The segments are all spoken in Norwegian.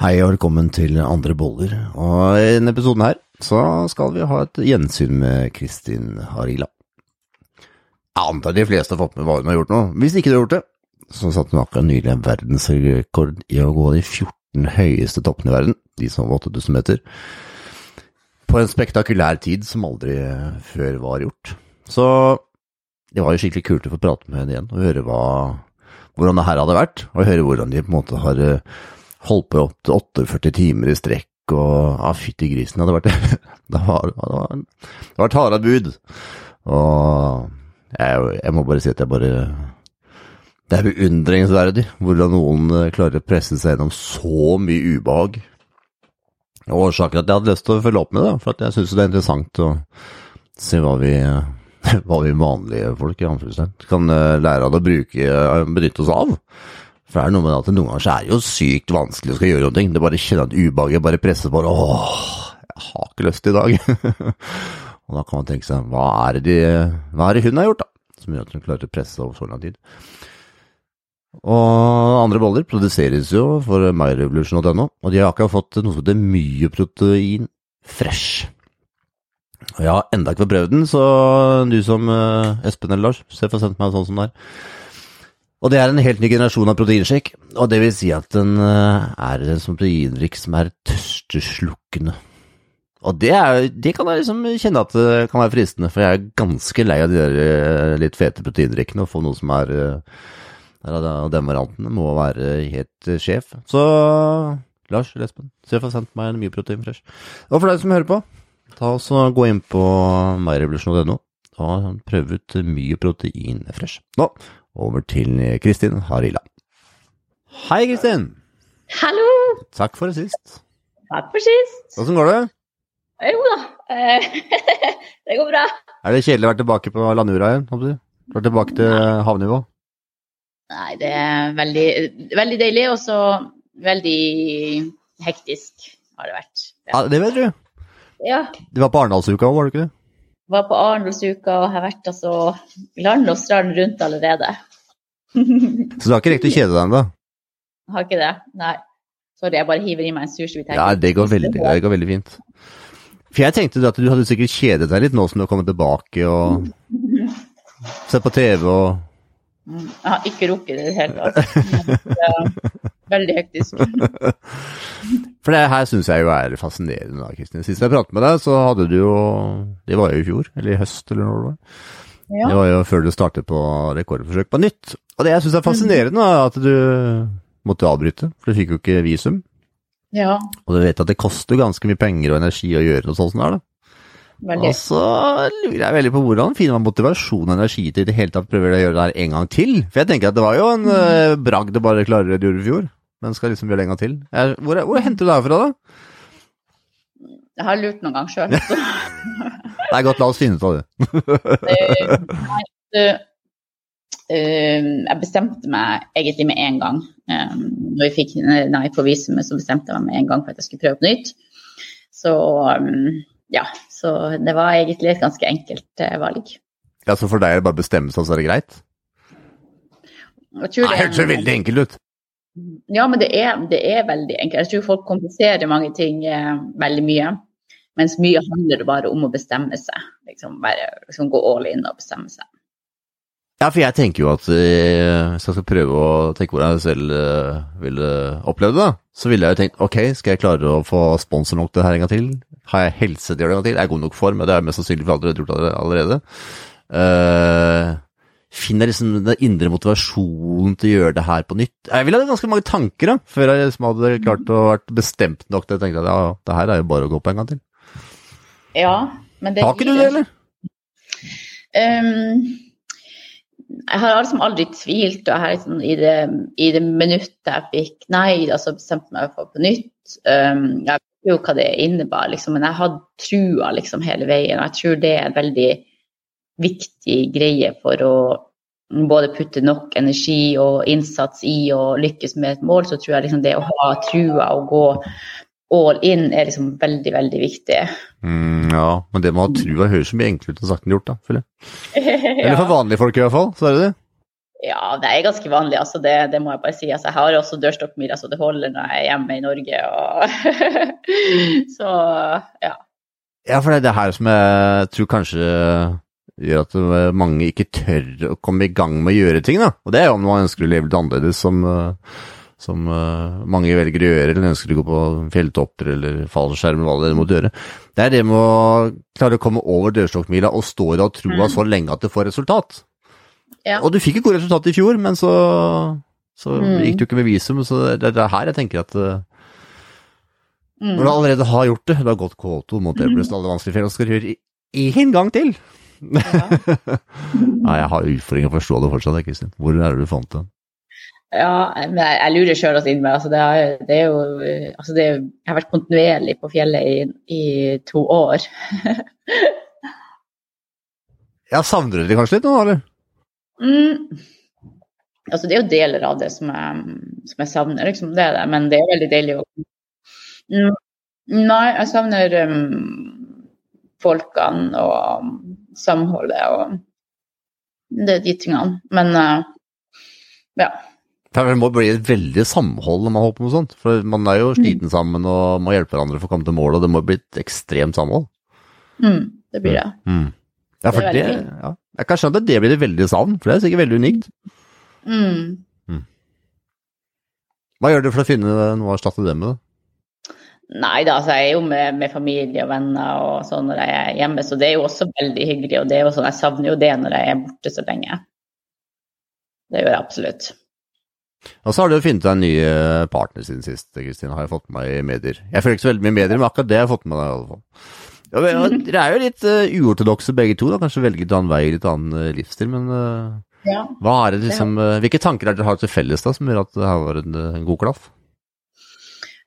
Hei og velkommen til Andre boller. Og i denne episoden her så skal vi ha et gjensyn med Kristin Harila. Jeg antar de fleste har fått med hva hun har gjort nå. Hvis ikke du har gjort det, så satte hun akkurat nylig en verdensrekord i å gå de 14 høyeste toppene i verden, de som var 8000 meter, på en spektakulær tid som aldri før var gjort. Så det var jo skikkelig kult å få prate med henne igjen og høre hva, hvordan det her hadde vært, og høre hvordan de på en måte har eh, holdt på i til 48 timer i strekk, og ja, fytti grisen, det hadde vært Det var, det var, det var harde bud. Og jeg, jeg må bare si at jeg bare Det er beundringsverdig hvordan noen eh, klarer å presse seg gjennom så mye ubehag. Årsaken at jeg hadde lyst til å følge opp med det, for jeg syns det er interessant å se hva vi, hva vi vanlige folk i kan eh, lære av det å bruke, eh, benytte oss av. For det er noe med at noen ganger er det jo sykt vanskelig å skal gjøre noe. Det bare kjenner at ubehaget bare presser på. Åh, jeg har ikke lyst i dag. og da kan man tenke seg, hva er det, de, hva er det hun har gjort, da? Som gjør at hun klarer å presse over så lang tid. Og andre boller produseres jo for myrevolution.no, og de har akkurat fått noe som heter myoprotein fresh. Og jeg har enda ikke fått prøvd den, så du som uh, Espen eller Lars, se få sendt meg sånn som det er. Og det er en helt ny generasjon av proteinshake, og det vil si at den uh, er en som proteindrikk som er tørsteslukkende. Og det, er, det kan jeg liksom kjenne at det kan være fristende, for jeg er ganske lei av de der uh, litt fete proteindrikkene, og få noe som er av den varianten må være helt sjef. Så Lars eller Espen, se for sendt meg en mye protein fresh. Og for deg som hører på, ta også gå inn på myrevolution.no og prøv ut mye protein fresh. Nå over til Kristin Harila. Hei, Kristin. Hallo. Takk for sist. Takk for sist. Åssen går det? Jo da, eh, det går bra. Er det kjedelig å være tilbake på landjorda igjen? Du er tilbake til havnivå? Nei, det er veldig, veldig deilig, og så veldig hektisk har det vært. Ja, Det vet du. Ja. Du var på Arendalsuka òg, var du ikke det? Var på Arendalsuka og har vært altså land og strand rundt allerede. Så du har ikke rekt å kjede deg ennå? Har ikke det, nei. Sorry, jeg bare hiver i meg en sushi. Ja, det går, veldig, det går veldig fint. For jeg tenkte at du hadde sikkert kjedet deg litt nå som du har kommet tilbake og sett på TV og Jeg har ikke rukket det i det hele tatt. Veldig hektisk. For det her syns jeg jo er fascinerende, da, Kristin. Sist jeg pratet med deg, så hadde du jo Det var jo i fjor, eller i høst, eller når det var. Ja. Det var jo før du startet på rekordforsøk på nytt. Og det jeg syns er fascinerende, er at du måtte avbryte, for du fikk jo ikke visum. ja. Og du vet at det koster ganske mye penger og energi å gjøre noe sånt som det er, da. Veldig. Og så lurer jeg veldig på hvordan finner man motivasjon og energi til i det hele tatt prøver å gjøre det her en gang til? For jeg tenker at det var jo en mm. bragd å bare klare det du gjorde i fjor, men skal liksom gjøre det en gang til. Jeg, hvor, hvor henter du det her fra, da? Jeg har lurt noen gang sjøl. Det er godt, la oss finne ut av det. Nei, eh, jeg bestemte meg egentlig med en gang. Um, når jeg fikk nei på visumet, så bestemte jeg meg med en gang for at jeg skulle prøve på nytt. Så ja, så det var egentlig et ganske enkelt valg. Ja, Så for deg er det bare å bestemme seg, så er det greit? Jeg tror Det hørtes veldig enkelt ut. Ja, men det er, det er veldig enkelt. Jeg tror folk kompliserer mange ting eh, veldig mye. Mens mye handler det bare om å bestemme seg. Liksom bare liksom gå all in og bestemme seg. Ja, for jeg tenker jo at eh, hvis jeg skal prøve å tenke hvordan jeg selv eh, ville oppleve det, så ville jeg jo tenkt ok, skal jeg klare å få sponsor nok det her en gang til? Har jeg helse til å gjøre det en gang til? Er jeg god nok form? Det er mest sannsynlig for alle gjort det allerede. Uh, finner liksom den indre motivasjonen til å gjøre det her på nytt? Jeg ville hatt ganske mange tanker da, før jeg liksom hadde klart å vært bestemt nok til å tenke at ja, det her er jo bare å gå på en gang til. Ja, men det Har ikke du det, eller? Um, jeg har liksom aldri tvilt, og her liksom, i, det, i det minuttet jeg fikk nei, da så bestemte meg for på nytt. Um, jeg vet jo hva det innebar, liksom, men jeg hadde trua liksom hele veien. og Jeg tror det er veldig viktig greie for å både putte nok energi og innsats i å lykkes med et mål, så tror jeg liksom det å ha trua og gå all in er liksom veldig, veldig viktig. Mm, ja, men det med å ha trua høres så mye enklere ut enn sagt enn gjort, da, føler jeg. Eller for vanlige folk i hvert fall, så er det det. Ja, det er ganske vanlig, altså det, det må jeg bare si. Altså, jeg har også dørstokkmila, så det holder når jeg er hjemme i Norge. Og så ja. Ja, for det er det her som jeg tror kanskje gjør at mange ikke tør å komme i gang med å gjøre ting, da. Og det er jo om man ønsker å leve litt annerledes, som, som mange velger å gjøre, eller ønsker å gå på fjelltopper eller fallskjerm, hva det måtte gjøre. Det er det med å klare å komme over dørstokkmila og stå i det og tro mm. så lenge at det får resultat. Ja. Og du fikk et godt resultat i fjor, men så, så mm. gikk du ikke med visum. Så det, er her jeg tenker at uh, mm. Når du allerede har gjort det, du har gått K2 mot Everest og alle vanskelige fjell, og skal gjøre én gang til! Ja. Nei, jeg har utfordringer å forstå det fortsatt, Kristin. Hvor er det du fant den? Ja, men jeg, jeg lurer sjøl også inn med altså det, er, det er jo altså det er, Jeg har vært kontinuerlig på fjellet i, i to år. ja, savner du det kanskje litt nå, eller? Mm. Altså, det er jo deler av det som jeg, som jeg savner, liksom. Det er det. Men det er veldig deilig å mm. Nei, jeg savner um, folkene og samholdet og det, de tingene. Men uh, ja. Det må bli et veldig samhold når man holder på med sånt. For man er jo mm. sliten mm. sammen og må hjelpe hverandre for å komme til mål, og det må bli et ekstremt samhold. Mm, det blir det. Mm. Ja, for det, det ja. Jeg kan skjønne at det blir det veldig savn, for det er sikkert veldig unikt. Mm. Mm. Hva gjør du for å finne noe å erstatte det med? Nei da, altså jeg er jo med, med, familie og venner og sånn når jeg er hjemme, så det er jo også veldig hyggelig. Og det er jo sånn, jeg savner jo det når jeg er borte så lenge. Det gjør jeg absolutt. Og så har du funnet deg en ny eh, partner siden sist, Kristine, har jeg fått med meg i medier. Jeg føler ikke så veldig mye medier, men akkurat det har jeg fått med deg i alle fall. Ja, dere er jo litt uh, uortodokse begge to, da. kanskje velger annen vei, litt annen uh, livsstil. Men uh, ja, det liksom, uh, hvilke tanker er dere har til felles da, som gjør at det har vært en, en god klaff?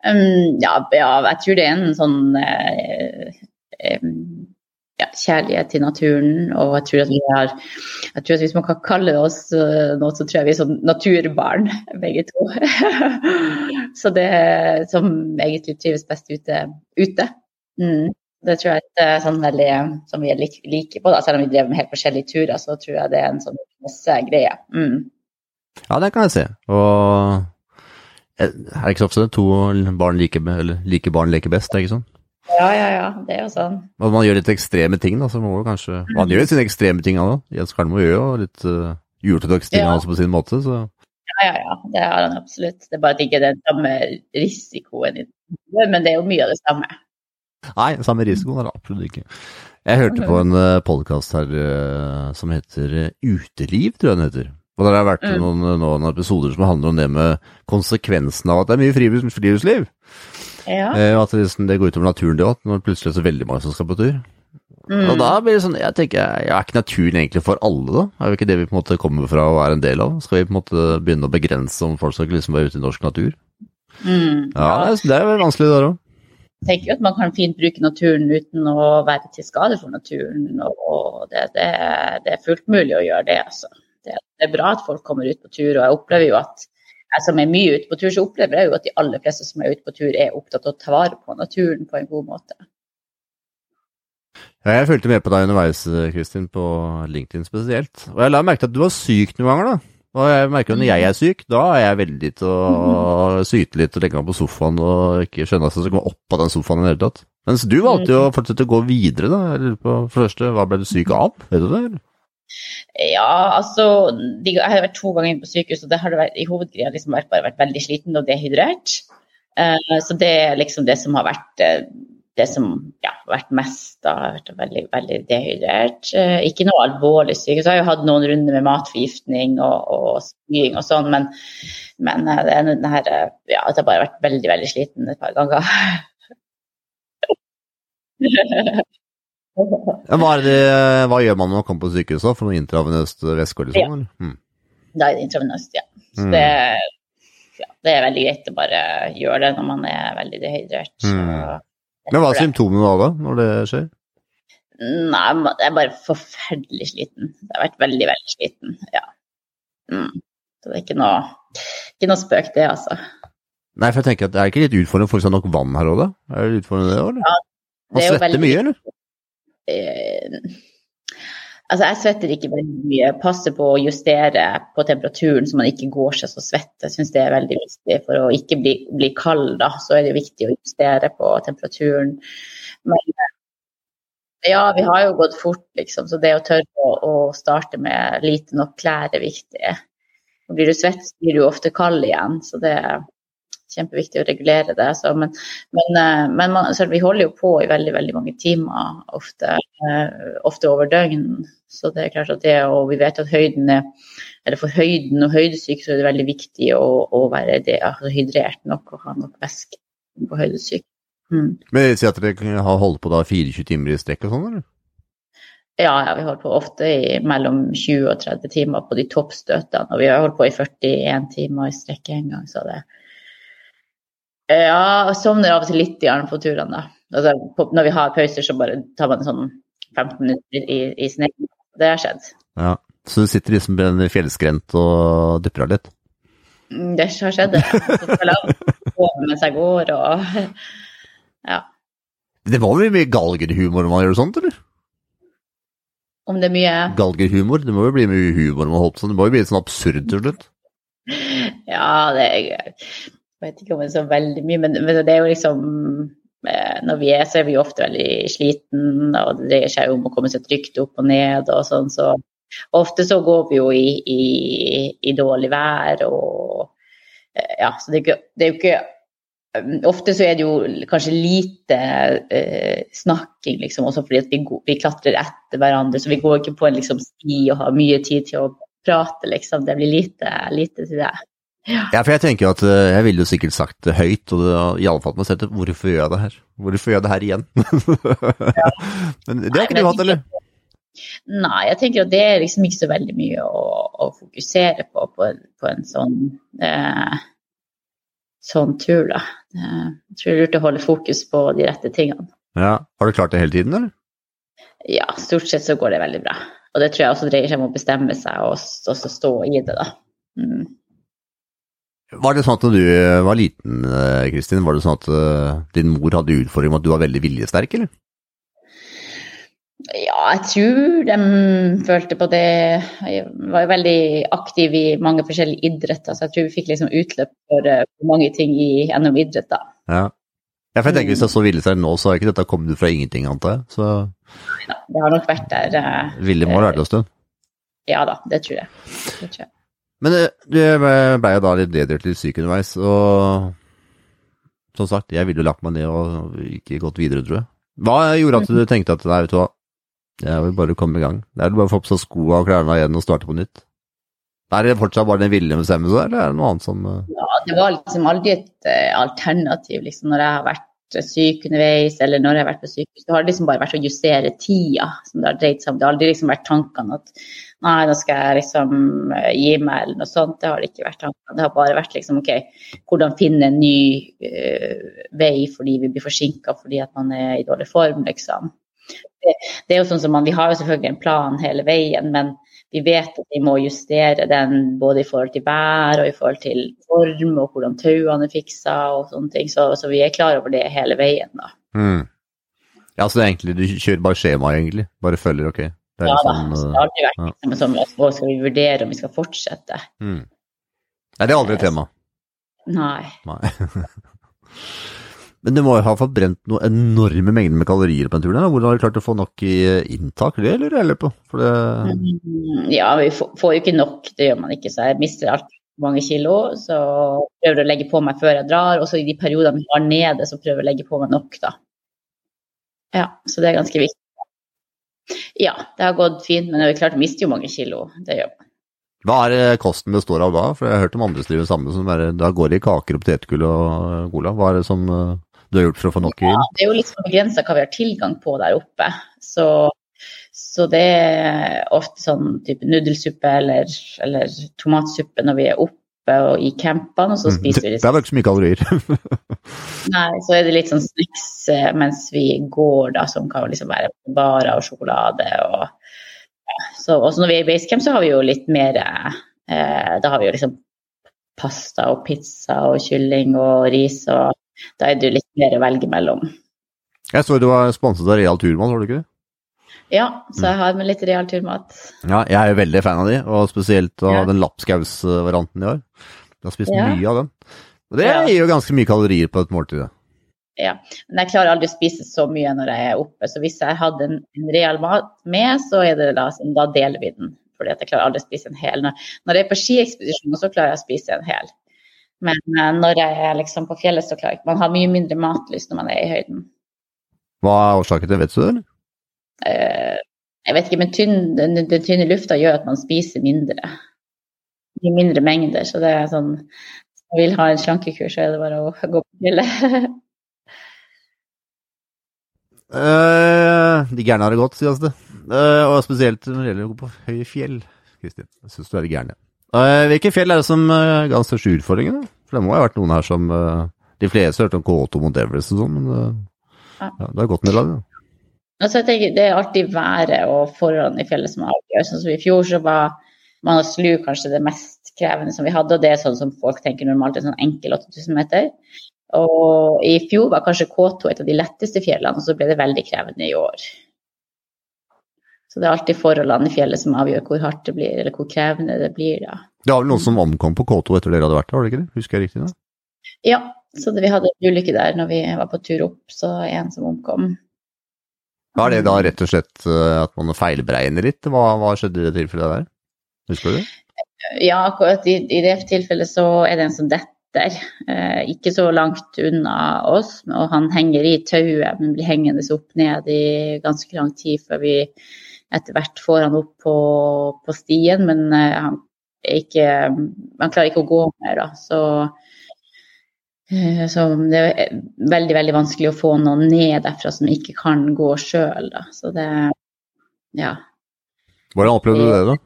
Um, ja, ja, jeg tror det er en sånn um, ja, kjærlighet til naturen. Og jeg tror at vi har jeg tror at Hvis man kan kalle oss noe, så tror jeg vi er sånn naturbarn, begge to. så det som egentlig trives best ute. ute. Mm. Det tror jeg er sånn veldig som vi er like på, da. selv om vi drev med helt forskjellige turer. Så tror jeg det er en sånn masse greie. Mm. Ja, det kan jeg se. Og er det ikke så ofte to barn like, eller like barn leker best, er det ikke sånn? Ja, ja, ja. Det er jo sånn. Og man gjør litt ekstreme ting, da, så må man kanskje Man gjør sine ekstreme ting, òg. Jens Karlmo gjør jo litt uh, uortodokse ting ja. på sin måte, så Ja, ja, ja. Det har han absolutt. Det er bare at det ikke den samme risikoen i det, men det er jo mye av det samme. Nei, samme risikoen er det absolutt ikke. Jeg hørte på en eh, podkast her som heter Uteliv, tror jeg den heter. Og det har vært mm. noen, noen, episoder som handler om det med konsekvensen av at det er mye friluftsliv. Ja. Uh, at det, liksom, det, går utover naturen, det òg. Når plutselig er så veldig mange som skal på tur. Mm. Og da blir det sånn, jeg tenker, jeg er ikke naturen egentlig for alle, da? Er jo ikke det vi på en måte kommer fra og er en del av? Skal vi på en måte begynne å begrense om folk skal liksom være ute i norsk natur? Mm. Ja, det er, det er vel vanskelig der òg tenker jo at man kan fint bruke naturen uten å være til skade for naturen. og Det, det, det er fullt mulig å gjøre det. Altså. Det, det, er bra at folk kommer ut på tur. og jeg opplever jo at jeg som er mye ute på tur, så opplever jeg jo at de aller fleste som er ute på tur, er opptatt av å ta vare på naturen på en god måte. Ja, jeg fulgte med på deg underveis, Kristin, på LinkedIn spesielt. Og jeg la merke til at du var syk noen ganger, da. Og jeg merker jo når jeg er syk, da er jeg veldig til å syte litt og legge meg på sofaen og ikke skjønne at jeg skal komme opp av den sofaen i det hele tatt. Mens du valgte jo å fortsette å gå videre, da. Jeg lurer på, for det første, hva ble du syk av? Vet du det? eller? Ja, altså Jeg har vært to ganger inne på sykehus, og det har det vært, i hovedgreia liksom vært, bare vært veldig sliten og dehydrert. Uh, så det er liksom det som har vært uh, det som ja, har vært mest. Da, har vært veldig, veldig dehydrert. Uh, ikke noe alvorlig sykehus Så har jeg jo hatt noen runder med matforgiftning og, og spying og sånn, men, men det det, den her, Ja, at jeg har vært veldig, veldig sliten et par ganger. hva, det, hva, gjør man når man kommer på sykehuset? For noe intravenøst væske? Liksom, ja. Mm. Da er det intravenøst, ja. Så mm. det, ja, det er veldig greit å bare gjøre det når man er veldig dehydrert. Mm. Men hva er symptomene da, da, når det skjer? Nei, jeg er bare forferdelig sliten. Jeg har vært veldig, veldig sliten, ja. Mm. Så det er ikke noe, ikke noe spøk, det, altså. Nei, for jeg tenker at det er ikke litt utfordrende for folk i har nok vann her òg, da? Er det utfordrende det òg, eller? Ja, det Man svetter veldig... mye, eller? Eh, Altså, jeg svetter ikke veldig mye. Passer på å justere på temperaturen så man ikke går seg så svett. Jeg syns det er veldig viktig. For å ikke bli, bli kald, da, så er det viktig å justere på temperaturen. Men ja, vi har jo gått fort, liksom. Så det å tørre å, å starte med lite nok klær er viktig. Og blir du svett, blir du ofte kald igjen. Så det kjempeviktig å regulere det. Så, men, men, eh, men man, vi holder jo på i veldig, veldig mange timer, ofte, eh, ofte over døgn. Så det er klart at det, og vi vet at høyden er eller for høyden og høydesyke så er det veldig viktig å, å være det, altså hydrert nok og ha nok væske på høydesyke. Mm. Men Si at dere har holdt på da 24 timer i strekk og sånn, eller? Ja, ja, vi holder på ofte i mellom 20 og 30 timer på de toppstøtene. Og vi har holdt på i 41 timer i strekk en gang, så det Ja, jeg sovner av og til litt i på turene, da. Altså, på, når vi har pauser, så bare tar man sånn 15 minutter i, i snø. det har skjedd. Ja, Så du sitter liksom ved en fjellskrent og dupper av litt? Mm, det har skjedd, det. Mens jeg går og ja. Det var vel mye galgerhumor når man gjør sånt, eller? Om det er mye Galgerhumor? Det må jo bli mye humor man holder på sånn. Det må jo bli sånn absurd til slutt? Ja, det er, Jeg vet ikke om det er så veldig mye, men, men det er jo liksom Eh, når vi er, så er vi ofte veldig sliten, og det dreier seg om å komme seg trygt opp og ned og sånn. Så ofte så går vi jo i, i, i dårlig vær og eh, Ja, så det er, ikke, det er jo ikke um, Ofte så er det jo kanskje lite eh, snakking, liksom, også fordi vi, vi, klatrer etter hverandre. Så vi går ikke på en liksom, sti og har mye tid til å prate, liksom. Det blir lite, lite til det. Ja. ja. for jeg tenker at eh, jeg ville jo sikkert sagt det høyt, og det, i alle fall med settet, hvorfor gjør jeg det her? Hvorfor gjør jeg det her igjen? ja. Men det har ikke du hatt, eller? Nei, jeg tenker at det er liksom ikke så veldig mye å, å fokusere på på, på en sånn, eh, sånn tur, da. Jeg tror det er lurt å holde fokus på de rette tingene. Ja, Har du klart det hele tiden, eller? Ja, stort sett så går det veldig bra. Og det tror jeg også dreier seg om å bestemme seg og, og stå i det, da. Mm. Var det sånn at da du eh, var liten, eh, Kristin, var det sånn at uh, din mor hadde utfordring med at du var veldig viljesterk, eller? Ja, jeg tror de følte på det. Jeg var jo veldig aktiv i mange forskjellige idretter, så jeg tror vi fikk liksom utløp for mange ting i, gjennom idrett, da. Ja. ja, for jeg tenker hvis jeg så viljesterk nå, så har ikke dette kommet fra ingenting, antar jeg. Så... Nei det har nok vært der. Vilje må ha vært en stund? Ja da, det tror jeg. Det tror jeg. Men eh, du ble jo da litt nedrørt litt syk underveis, og som sagt, jeg ville jo lagt meg ned og ikke gått videre, tror jeg. Hva gjorde at du tenkte at nei, vet du hva, jeg vil bare komme i gang? Det er bare å få på seg skoene og klærne igjen og starte på nytt? Er det fortsatt bare den vilje med stemme, eller er det noe annet som uh... Ja, det var liksom aldri et uh, alternativ, liksom, når jeg har vært syk underveis, eller når jeg har vært på sykehus. Det har liksom bare vært å justere tida som det har dreid seg om. Det har aldri liksom vært tankene at nei, nå skal jeg liksom eh, gi meg, eller noe sånt. Det har det ikke vært tankene. Det har bare vært liksom OK, hvordan finne en ny uh, vei fordi vi blir forsinka fordi at man er i dårlig form, liksom. Det, det, er jo sånn som man, Vi har jo selvfølgelig en plan hele veien, men vi vet at vi må justere den både i forhold til vær og i forhold til form og hvordan tauene er fiksa og sånne ting. Så, så, vi er klar over det hele veien, da. Mm. Ja, så det er egentlig, du kjører bare skjema, egentlig? Bare følger, ok? Det ja sånn, da, så det har alltid vært ja. som sånn, så skal vi vurdere om vi skal fortsette. Mm. Nei, det er aldri et tema? Nei. Nei. Men du må jo ha forbrent noen enorme mengder med kalorier på den turen. Hvordan har du klart å få nok i inntak? Det lurer jeg på. Det... Mm, ja, vi får jo ikke nok, det gjør man ikke. Så jeg mister alt mange kilo. Så prøver å legge på meg før jeg drar. Og så i de periodene vi har nede, så prøver jeg å legge på meg nok, da. Ja, så det er ganske viktig. Ja, det har gått fint, men det er klart, jeg mister jo mange kilo. Det gjør man. Hva er det kosten består av da? For jeg har hørt om andre som driver samme, som bare, da går det i kaker og potetgull og cola. Hva er det som du har gjort for å få nok inn? Ja, det er jo litt sånn begrensa hva vi har tilgang på der oppe. Så, så det er ofte sånn type nudelsuppe eller, eller, tomatsuppe når vi er oppe og i campene, og så mm. spiser vi litt Det er vel ikke så mye kalorier? Nei, så er det litt sånn snacks eh, mens vi går, da, som kan liksom være barer og sjokolade og. Så også når vi er i basecamp, så har vi jo litt mer eh, Da har vi jo liksom pasta og pizza og kylling og ris og da er det litt mer å velge mellom. Jeg så du var sponset av Real Turmat, var du ikke det? Ja, så jeg har med litt real turmat. Ja, jeg er jo veldig fan av de, og spesielt av Ja. den lapskaus-varianten i år. Jeg har spist Ja. mye av den. Og det gir jo ganske mye kalorier på et måltid. Ja. Men jeg klarer aldri å spise så mye når jeg er oppe, så hvis jeg hadde en, en real mat med, så er det da, da deler vi den. Fordi jeg klarer aldri å spise en hel. Når, når jeg er på skiekspedisjon, så klarer jeg å spise en hel. Men eh, når jeg er liksom på fjellet, så klarer jeg ikke. Man har mye mindre matlyst når man er i høyden. Hva er årsaken til det, vet du det? eller? Eh, jeg vet ikke, men tynn, den, den tynne lufta gjør at man spiser mindre. I mindre mengder. Så det er sånn Hvis man vil ha en slankekur, så er det bare å gå på fjellet. uh, de gærne har det godt, sies det. Eh, og spesielt når det gjelder å gå på høye fjell. Kristin, jeg syns du er gæren. Eh, hvilke fjell er det som uh, ga den største utfordringen? For det må ha vært noen her som eh, De fleste har hørt om K2 mot Everest og sånn, men eh, ja, det har gått en del av det. Ja. Altså, jeg tenker, det er alltid været og forholdene i fjellet som avgjør. Sånn som I fjor så var Manaslu kanskje det mest krevende som vi hadde, og det er sånn som folk tenker normalt, en sånn enkel 8000 meter. Og i fjor var kanskje K2 et av de letteste fjellene, og så ble det veldig krevende i år. Så det er alltid forholdene i fjellet som avgjør hvor hardt det blir, eller hvor krevende det blir. da. Det var vel noen som omkom på K2 etter dere hadde vært der, var det ikke det? Husker jeg riktig nå? Ja, så det, vi hadde en ulykke der når vi var på tur opp, så en som omkom. Er det da rett og slett eh, at man feilberegner litt? Hva, hva skjedde i det tilfellet der? Husker du det? Ja, akkurat i, i det tilfellet så er det en som detter. Eh, ikke så langt unna oss, og han henger i tauet, men blir hengende opp ned i ganske lang tid før vi etter hvert får han opp på, på stien. Men eh, han, ikke, han klarer ikke å gå mer, da. Så, eh, så det er veldig, veldig vanskelig å få noen ned derfra som ikke kan gå sjøl. Så det Ja Hvordan opplevde du det, da?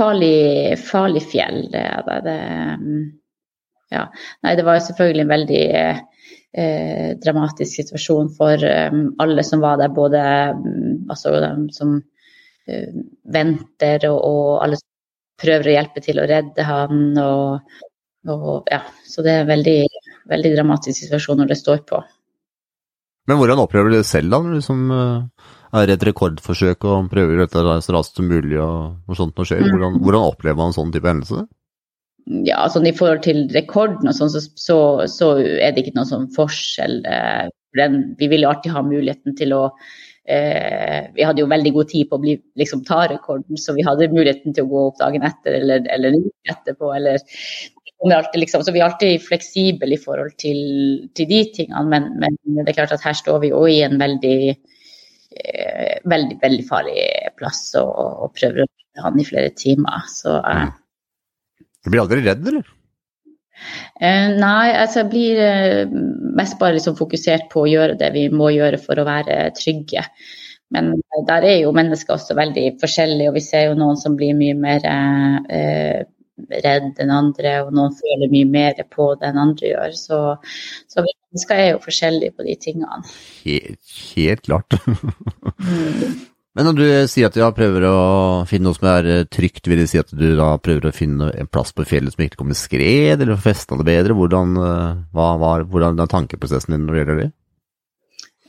farlig, farlig fjell. Det, det, det, mm, ja. Nei, det var selvfølgelig en veldig eh, dramatisk situasjon for eh, alle som var der, både mm, altså, dem som eh, venter og, og alle som prøver å hjelpe til å redde han. Og, og, ja. Så det er en veldig, veldig dramatisk situasjon når det står på. Men hvordan opplever du det selv, da? Når du eh, er et rekordforsøk og prøver å gjøre dette så raskt som mulig, og og sånt noe skjer? Mm. Hvordan, hvordan opplever man en sånn type hendelse? Ja, sånn I forhold til rekorden og sånn, så, så, så er det ikke noen sånn forskjell. eh, Den, vi vil jo alltid ha muligheten til å eh, Vi hadde jo veldig god tid på å bli, liksom, ta rekorden, så vi hadde muligheten til å gå opp dagen etter eller, eller etterpå. Eller, alltid, liksom, så vi er alltid fleksible i forhold til, til de tingene, men, men det er klart at her står vi òg i en veldig eh, veldig, veldig farlig plass og, og prøver å redde han i flere timer. Så eh, Du blir aldri redd, eller? Uh, nei, altså jeg blir uh, mest bare liksom fokusert på å gjøre det vi må gjøre for å være trygge. Men uh, der er jo mennesker også veldig forskjellige, og vi ser jo noen som blir mye mer redd enn andre, og noen føler mye mer på det enn andre gjør. Så, så vi mennesker er jo forskjellige på de tingene. Helt, helt klart. Mm. Men når du sier at du prøver å finne noe som er eh, trygt, vil det si at du da prøver å finne en plass på fjellet som ikke kommer skred, eller får festa det bedre? Hvordan, eh, hva, var, hvordan er tankeprosessen din når det gjelder det?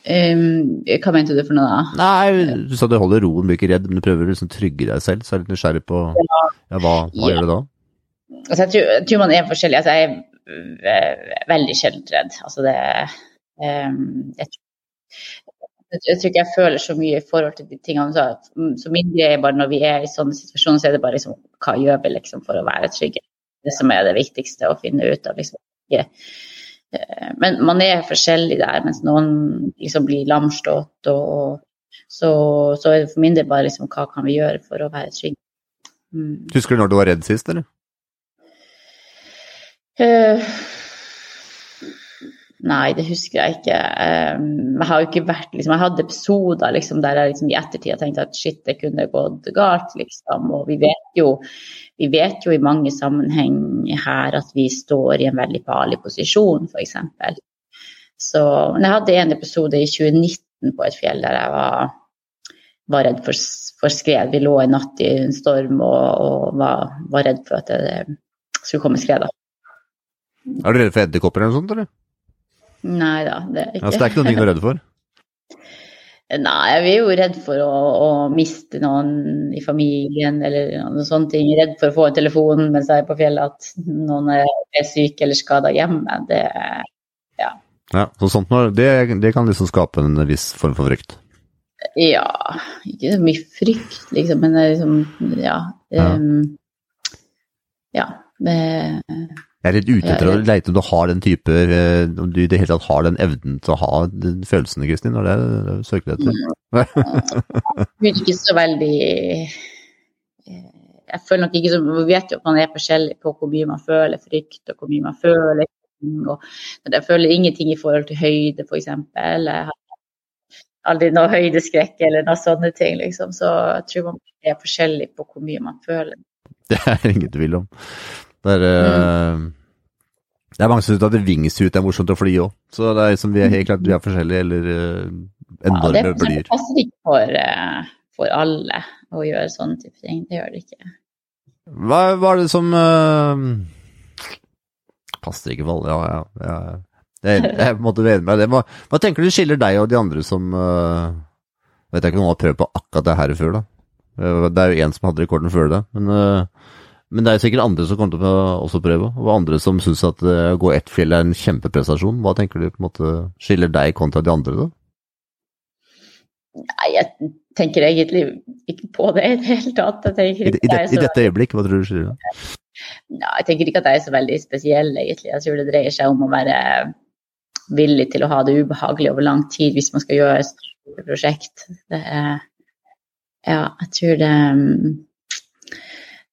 Um, hva mente du for noe da? Nei, du sa du holder roen, blir ikke redd, men du prøver å liksom trygge deg selv, så er jeg litt nysgjerrig på ja, hva, hva Ja. gjør du da? Altså, jeg, tror, jeg tror man er forskjellig. Altså, jeg er veldig sjelden redd. Altså, det, um, jeg, jeg, tror ikke jeg føler så mye i forhold til de tingene. Så, så min greie er bare når vi er i sånne situasjoner, så er det bare liksom, hva gjør vi liksom, for å være trygge? Det som er det viktigste å finne ut av. Liksom. Ikke, eh, Men man er forskjellig der, mens noen liksom blir lamslått. Og, så, så er det for min del bare liksom, hva kan vi gjøre for å være trygge. Mm. Husker du når du var redd sist, eller? Eh, nei, det husker jeg ikke. Eh, jeg har jo ikke vært liksom, Jeg hadde episoder liksom, der jeg liksom, i ettertid har tenkt at shit, det kunne gått galt, liksom. Og vi vet jo vi vet jo i mange sammenheng her at vi står i en veldig farlig posisjon, f.eks. Så men jeg hadde en episode i 2019 på et fjell der jeg var, var redd for, for skred. Vi lå en natt i en storm og, og var, var redd for at det skulle komme skred. Er du redd for edderkopper eller noe sånt, eller? Nei da, det er ikke Altså, det er ikke noe du er redd for? Nei, vi er jo redd for å, å, miste noen i familien eller noen sånne ting. Redd for å få en telefon mens jeg er på fjellet at noen er syk eller skada hjemme. Det, ja. ja så sånt, det, det, kan liksom skape en viss form for frykt? Ja, ikke så mye frykt, liksom, men liksom, ja. Ja. Um, ja det, jeg er litt ute etter å leite om du har den type eh, Om du i det hele tatt har den evnen til å ha den følelsene, Kristin? og det det søker du etter? Er ikke så veldig eh, Jeg føler nok ikke så Vi vet jo at man er forskjellig på hvor mye man føler frykt, og hvor mye man føler og Jeg føler ingenting i forhold til høyde, f.eks. Jeg har aldri noe høydeskrekk eller noe sånne ting, liksom. Så jeg tror man er forskjellig på hvor mye man føler. Det er ingen tvil om. Det er, mm. det er mange som syns at wingsuit er morsomt å fly òg. Så det er liksom, vi er helt klart vi er forskjellige, eller uh, enorme ja, blyer. Det passer ikke for, uh, for, alle å gjøre sånne type ting. Det gjør det ikke. Hva, er det som uh, Passer ikke for alle, ja. ja, ja. Jeg, jeg måtte være med det. Hva, hva, tenker du skiller deg og de andre som uh, Vet jeg ikke om noen har prøvd på akkurat det her før, da. Det er jo én som hadde rekorden før det. Men uh, men det er sikkert andre som kommer til å også prøve, og andre som syns at å gå ett fjell er en kjempeprestasjon. Hva tenker du på en måte skiller deg kontra de andre, da? Nei, jeg tenker egentlig ikke på det i det hele tatt. I, i, det, I, dette øyeblikk, hva tror du skiller deg? Ja, jeg tenker ikke at jeg er så veldig spesiell, egentlig. Jeg tror det dreier seg om å være villig til å ha det ubehagelig over lang tid hvis man skal gjøre et stort prosjekt. Det er, ja, jeg tror det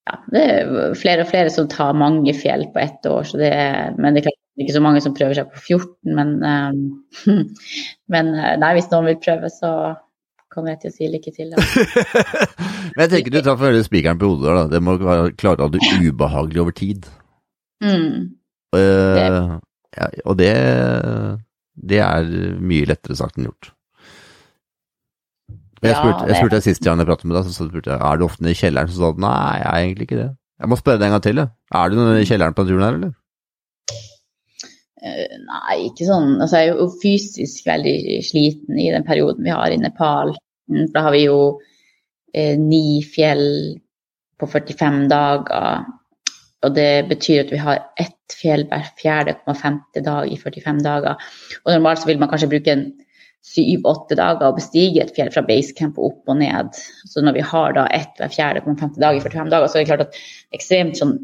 ja, det er flere og flere som tar mange fjell på ett år. Det er, men det er klart er ikke så mange som prøver seg på 14. Men, um, men eh, nei, hvis noen vil prøve, så kommer jeg til å si lykke til. men jeg tenker du tar for spikeren på hodet. da. Det må klare å ha det ubehagelig over tid. Mm. Uh, det. Ja, og det, det er mye lettere sagt enn gjort. Jeg spurte, jeg spurte sist gang jeg pratet med deg, så spurte jeg er du ofte nede i kjelleren. Så sa du nei, jeg er egentlig ikke det. Jeg må spørre deg en gang til. Er du nede i kjelleren på turen her, eller? Uh, nei, ikke sånn. Altså, jeg er jo fysisk veldig sliten i den perioden vi har i Nepal. Mm, da har vi jo eh, ni fjell på 45 dager. Og det betyr at vi har ett fjell hver fjerde og femte dag i 45 dager. Og normalt så vil man kanskje bruke en syv-åtte dager å bestige et fjell fra basecamp og opp og ned. Så når vi har da ett hver fjerde på femte dag i 45 dager, så er det klart at ekstremt sånn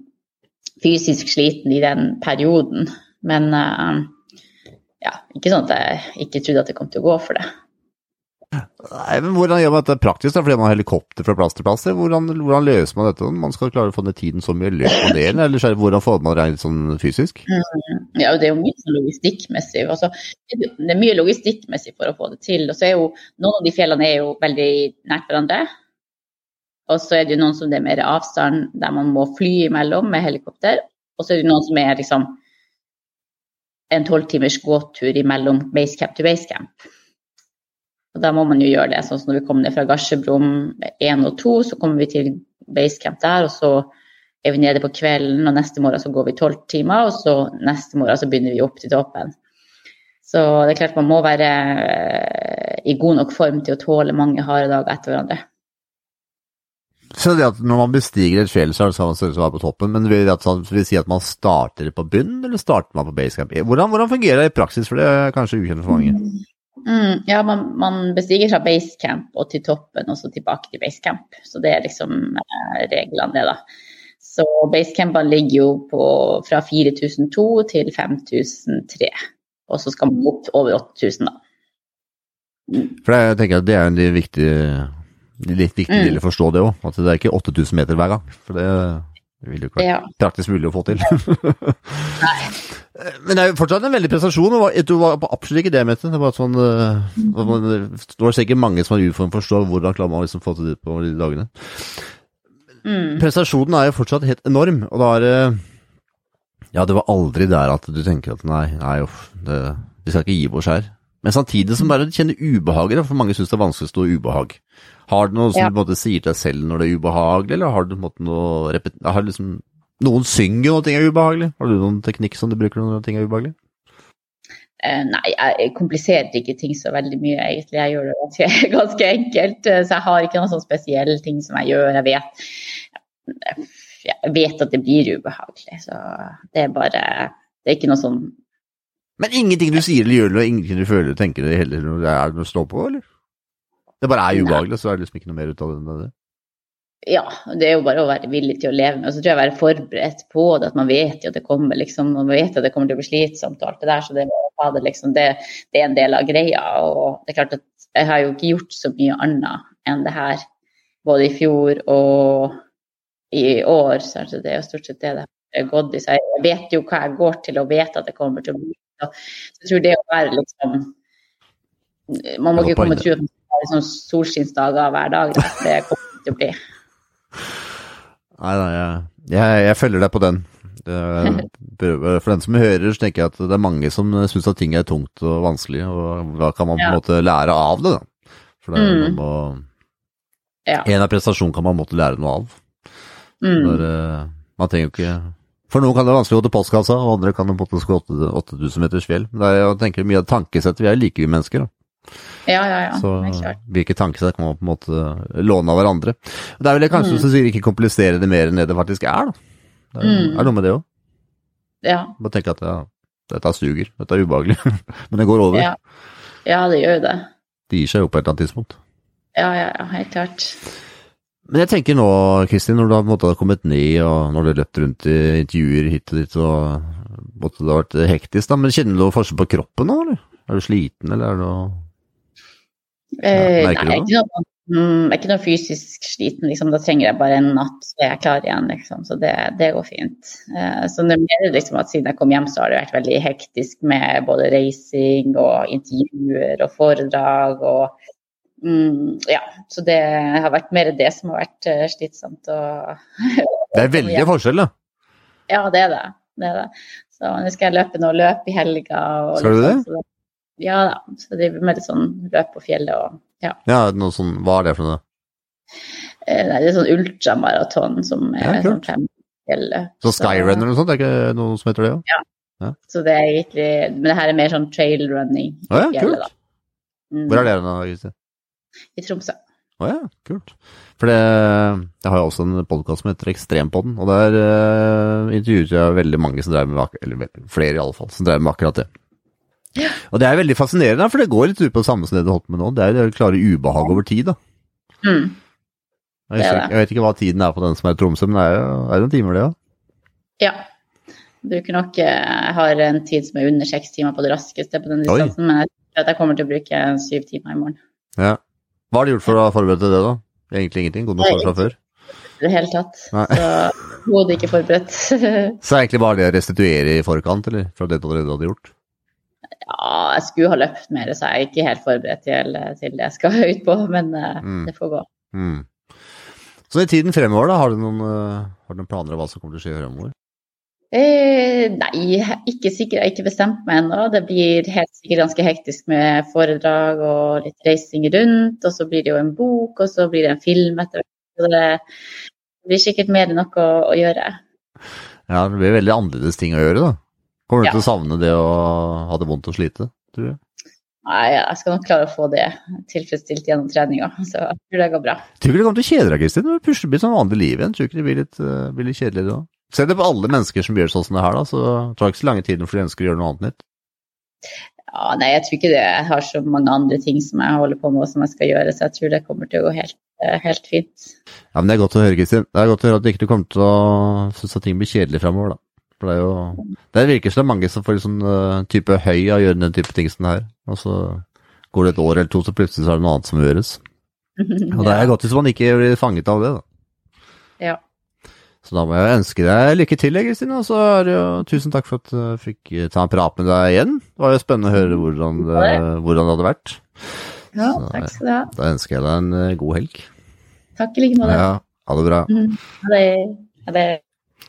fysisk sliten i den perioden. Men uh, ja, ikke sånn at jeg ikke trodde at det kom til å gå for det. Nei, men Hvordan gjør man dette praktisk? da, Fordi man har helikopter fra plass til plass? Hvordan, hvordan løser man dette? Man skal klare å få ned tiden så mye i løpet av delen, eller hvordan får man det sånn fysisk? Mm, ja, Det er jo mye sånn logistikkmessig. Altså, det er mye logistikkmessig for å få det til. og så er jo Noen av de fjellene er jo veldig nært hverandre. Og så er det jo noen som det er mer avstand, der man må fly imellom med helikopter. Og så er det noen som er liksom en tolvtimers gåtur imellom basecamp til basecamp. Og da må man jo gjøre det. Sånn som når vi kommer ned fra Gasjebrum 1 og 2, så kommer vi til basecamp der, og så er vi nede på kvelden, og neste morgen så går vi tolv timer, og så neste morgen så begynner vi opp til toppen. Så det er klart man må være eh, i god nok form til å tåle mange harde dager etter hverandre. Så det at når man bestiger et fjell, så er det samme størrelse være på toppen, men vil det si at man starter på bunnen, eller starter man på basecamp? Hvordan, hvordan fungerer det i praksis, for det er kanskje ukjent for mange? Mm, ja, man, man, bestiger fra basecamp og til toppen, og så tilbake til basecamp. Så det er liksom eh, reglene, det, da. Så basecampene ligger jo på fra 4002 til 5003. Og så skal man opp over 8000, da. Mm. For jeg tenker at det er en litt viktig, litt viktig mm. del å forstå det òg. At det er ikke 8000 meter hver gang. For det vil jo ikke være ja. praktisk mulig å få til. Nei. Men det er jo fortsatt en veldig prestasjon. og Du var absolutt ikke det, Mette. Det var sånn, eh, det var sikkert mange som har utfordring for å forstå hvordan klarer man liksom få til det på de dagene. Mm. Prestasjonen er jo fortsatt helt enorm, og da er det Ja, det var aldri der at du tenker at nei, nei uff, det, vi skal ikke gi oss her. Men samtidig som bare kjenner ubehaget, for mange syns det er vanskelig å stå i ubehag. Har du noe som ja. du måte, sier til deg selv når det er ubehagelig, eller har du måte, noe har liksom noen synger når ting er ubehagelig. Har du noen teknikk som du bruker når ting er ubehagelig? Uh, nei, jeg kompliserer ikke ting så veldig mye, egentlig. Jeg gjør det ganske, ganske enkelt. eh, Så jeg har ikke noen sånn spesielle ting som jeg gjør. Jeg vet, jeg vet at det blir ubehagelig. Så det er bare Det er ikke noe sånn Men ingenting du sier eller gjør, eller ingenting du føler eller tenker heller, er det noe å stå på, eller? Det bare er ubehagelig, så er det liksom ikke noe mer ut av det enn det. Ja, det er jo bare å være villig til å leve med. Og så tror jeg å være forberedt på det, at man vet jo at det kommer liksom, man vet at det kommer til å bli slitsomt og alt det der. Så det, det, liksom, det, det er en del av greia. Og det er klart at jeg har jo ikke gjort så mye annet enn det her. Både i fjor og i år. Så altså, det er jo stort sett det det har gått i. Så jeg vet jo hva jeg går til og vet at det kommer til å bli. Så jeg tror det å være liksom Man må ikke komme og tro at man skal ha liksom solskinnsdager hver dag. Det kommer til å bli. Nei, da, jeg, jeg, jeg følger deg på den. Prøver- for den som hører, så tenker jeg at det er mange som syns at ting er tungt og vanskelig, og da kan man på en Ja. måte lære av det, da. For det, er- Mm. må, Ja. en av prestasjon kan man måtte lære noe av. Mm. Når, eh, man trenger jo ikke For noen kan det være vanskelig å gå til postkassa, og andre kan det måte gå 8000 meters fjell. Men det er, jeg tenker mye av tankesettet, vi er like vi mennesker, da. Ja, ja, ja. Så det hvilke tankesett kan man på en måte låne av hverandre. Det er vel kanskje Mm. som sier ikke komplisere det mer enn det det faktisk er, da. Det er, Mm. er noe med det òg. Ja, Bare tenke at ja, dette suger, dette er ubehagelig. Men det går over. ja. ja, det gjør jo det. Det gir seg jo på et eller annet tidspunkt. Ja, ja, ja, helt klart. Men jeg tenker nå, Kristin, når du har måte kommet ned, og når du har løpt rundt i intervjuer hit og dit, og måtte det har vært hektisk, da, men kjenner du noe forskjell på kroppen nå, eller? Er du sliten, eller er du noe Eh, merker nei, du jeg ikke noe, mm, jeg er ikke noe fysisk sliten, liksom. Da trenger jeg bare en natt, så jeg er klar igjen, liksom. Så det, det går fint. Eh, så det er mer liksom at siden jeg kom hjem, så har det vært veldig hektisk med både reising og intervjuer og foredrag og mm, Ja, så det har vært mer det som har vært eh, slitsomt. Og Det er veldig forskjell, da. Ja, det er det. det, er det. Så nå skal jeg løpe noe løp i helga. Og Skal du litt det? Sånn, Ja da. Så jeg driver med litt sånn løp på fjellet og ja. Ja, noe sånn, hva er det for noe? Eh, Nei, det er sånn ultramaraton som Ja, er sånn kult. fem fjellet. Så Skyrun eller noe sånt, det er ikke noe som heter det òg? Så det er egentlig Men det her er mer sånn trail running. Å ja, kult. Mm, Hvor er det nå, Kristin? I Tromsø. Å ja, kult. For det, jeg har jo også en podkast som heter Ekstrempodden, og der uh, intervjuet jeg veldig mange som drev med akkurat, eller flere i alle fall, som drev med akkurat det. Og det er veldig fascinerende, for det går litt ut på det samme som det du holdt med nå. Det er det klare ubehag over tid, da. Mm. Jeg, Det er vet- det. jeg vet ikke hva tiden er på den som er i Tromsø, men det er er det noen timer, det òg. Ja. Bruker nok eh, Jeg har en tid som er under seks timer på det raskeste på den Oi. distansen, men jeg tror at jeg kommer til å bruke syv timer i morgen. Ja. Hva har du gjort for å forberede til det, da? Egentlig ingenting? Gått noe fra før? I det hele tatt. Nei. Så hodet ikke forberedt. Så egentlig bare det å restituere i forkant, eller? Fra det du allerede hadde gjort? Ja, jeg skulle ha løpt mer, så jeg er ikke helt forberedt til, til det jeg skal ut på, men eh, Mm. det får gå. Mm. Så i tiden fremover, da, har du noen, eh, har du noen planer om hva som kommer til å skje fremover? Eh, nei, ikke sikkert. Jeg har ikke bestemt meg ennå. Det blir helt sikkert ganske hektisk med foredrag og litt reising rundt. Og så blir det jo en bok, og så blir det en film etter hvert. Det blir sikkert mer enn nok å, å gjøre. Ja, det blir veldig annerledes ting å gjøre, da. Kommer du Ja. til å savne det å ha det vondt og slite, tror du? Nei, jeg skal nok klare å få det tilfredsstilt gjennom treninga, så jeg tror det går bra. Tror du ikke det kommer til å kjede deg, Kristin? Når du pusher blir sånn vanlig liv igjen. Tror du ikke det blir litt, eh, blir litt kjedelig da? Se det på alle mennesker som gjør sånn som det her, da, så tar det ikke så lange tiden for de ønsker å gjøre noe annet nytt. Ja, nei, jeg tror ikke det. Jeg har så mange andre ting som jeg holder på med og som jeg skal gjøre, så jeg tror det kommer til å gå helt, eh, helt fint. Ja, men det er godt å høre, Kristin. Det er godt å høre at du ikke kommer til å synes at ting blir kjedelig framover, da. For det er jo Det virker som det er mange som får sånn eh, type høy av å gjøre den type ting som det her. Og så går det et år eller to, så plutselig så er det noe annet som gjøres. Og det er godt hvis man ikke blir fanget av det, da. Ja. Så da må jeg ønske deg lykke til, Kristine. Og så er det jo tusen takk for at jeg fikk eh, ta en prat med deg igjen. Det var jo spennende å høre hvordan det, hvordan det hadde vært. ja, Så, takk skal du ha. Da ønsker jeg deg en eh, god helg. Takk i like måte. Ja, ha det bra. Mhm. Ha det. Ha det.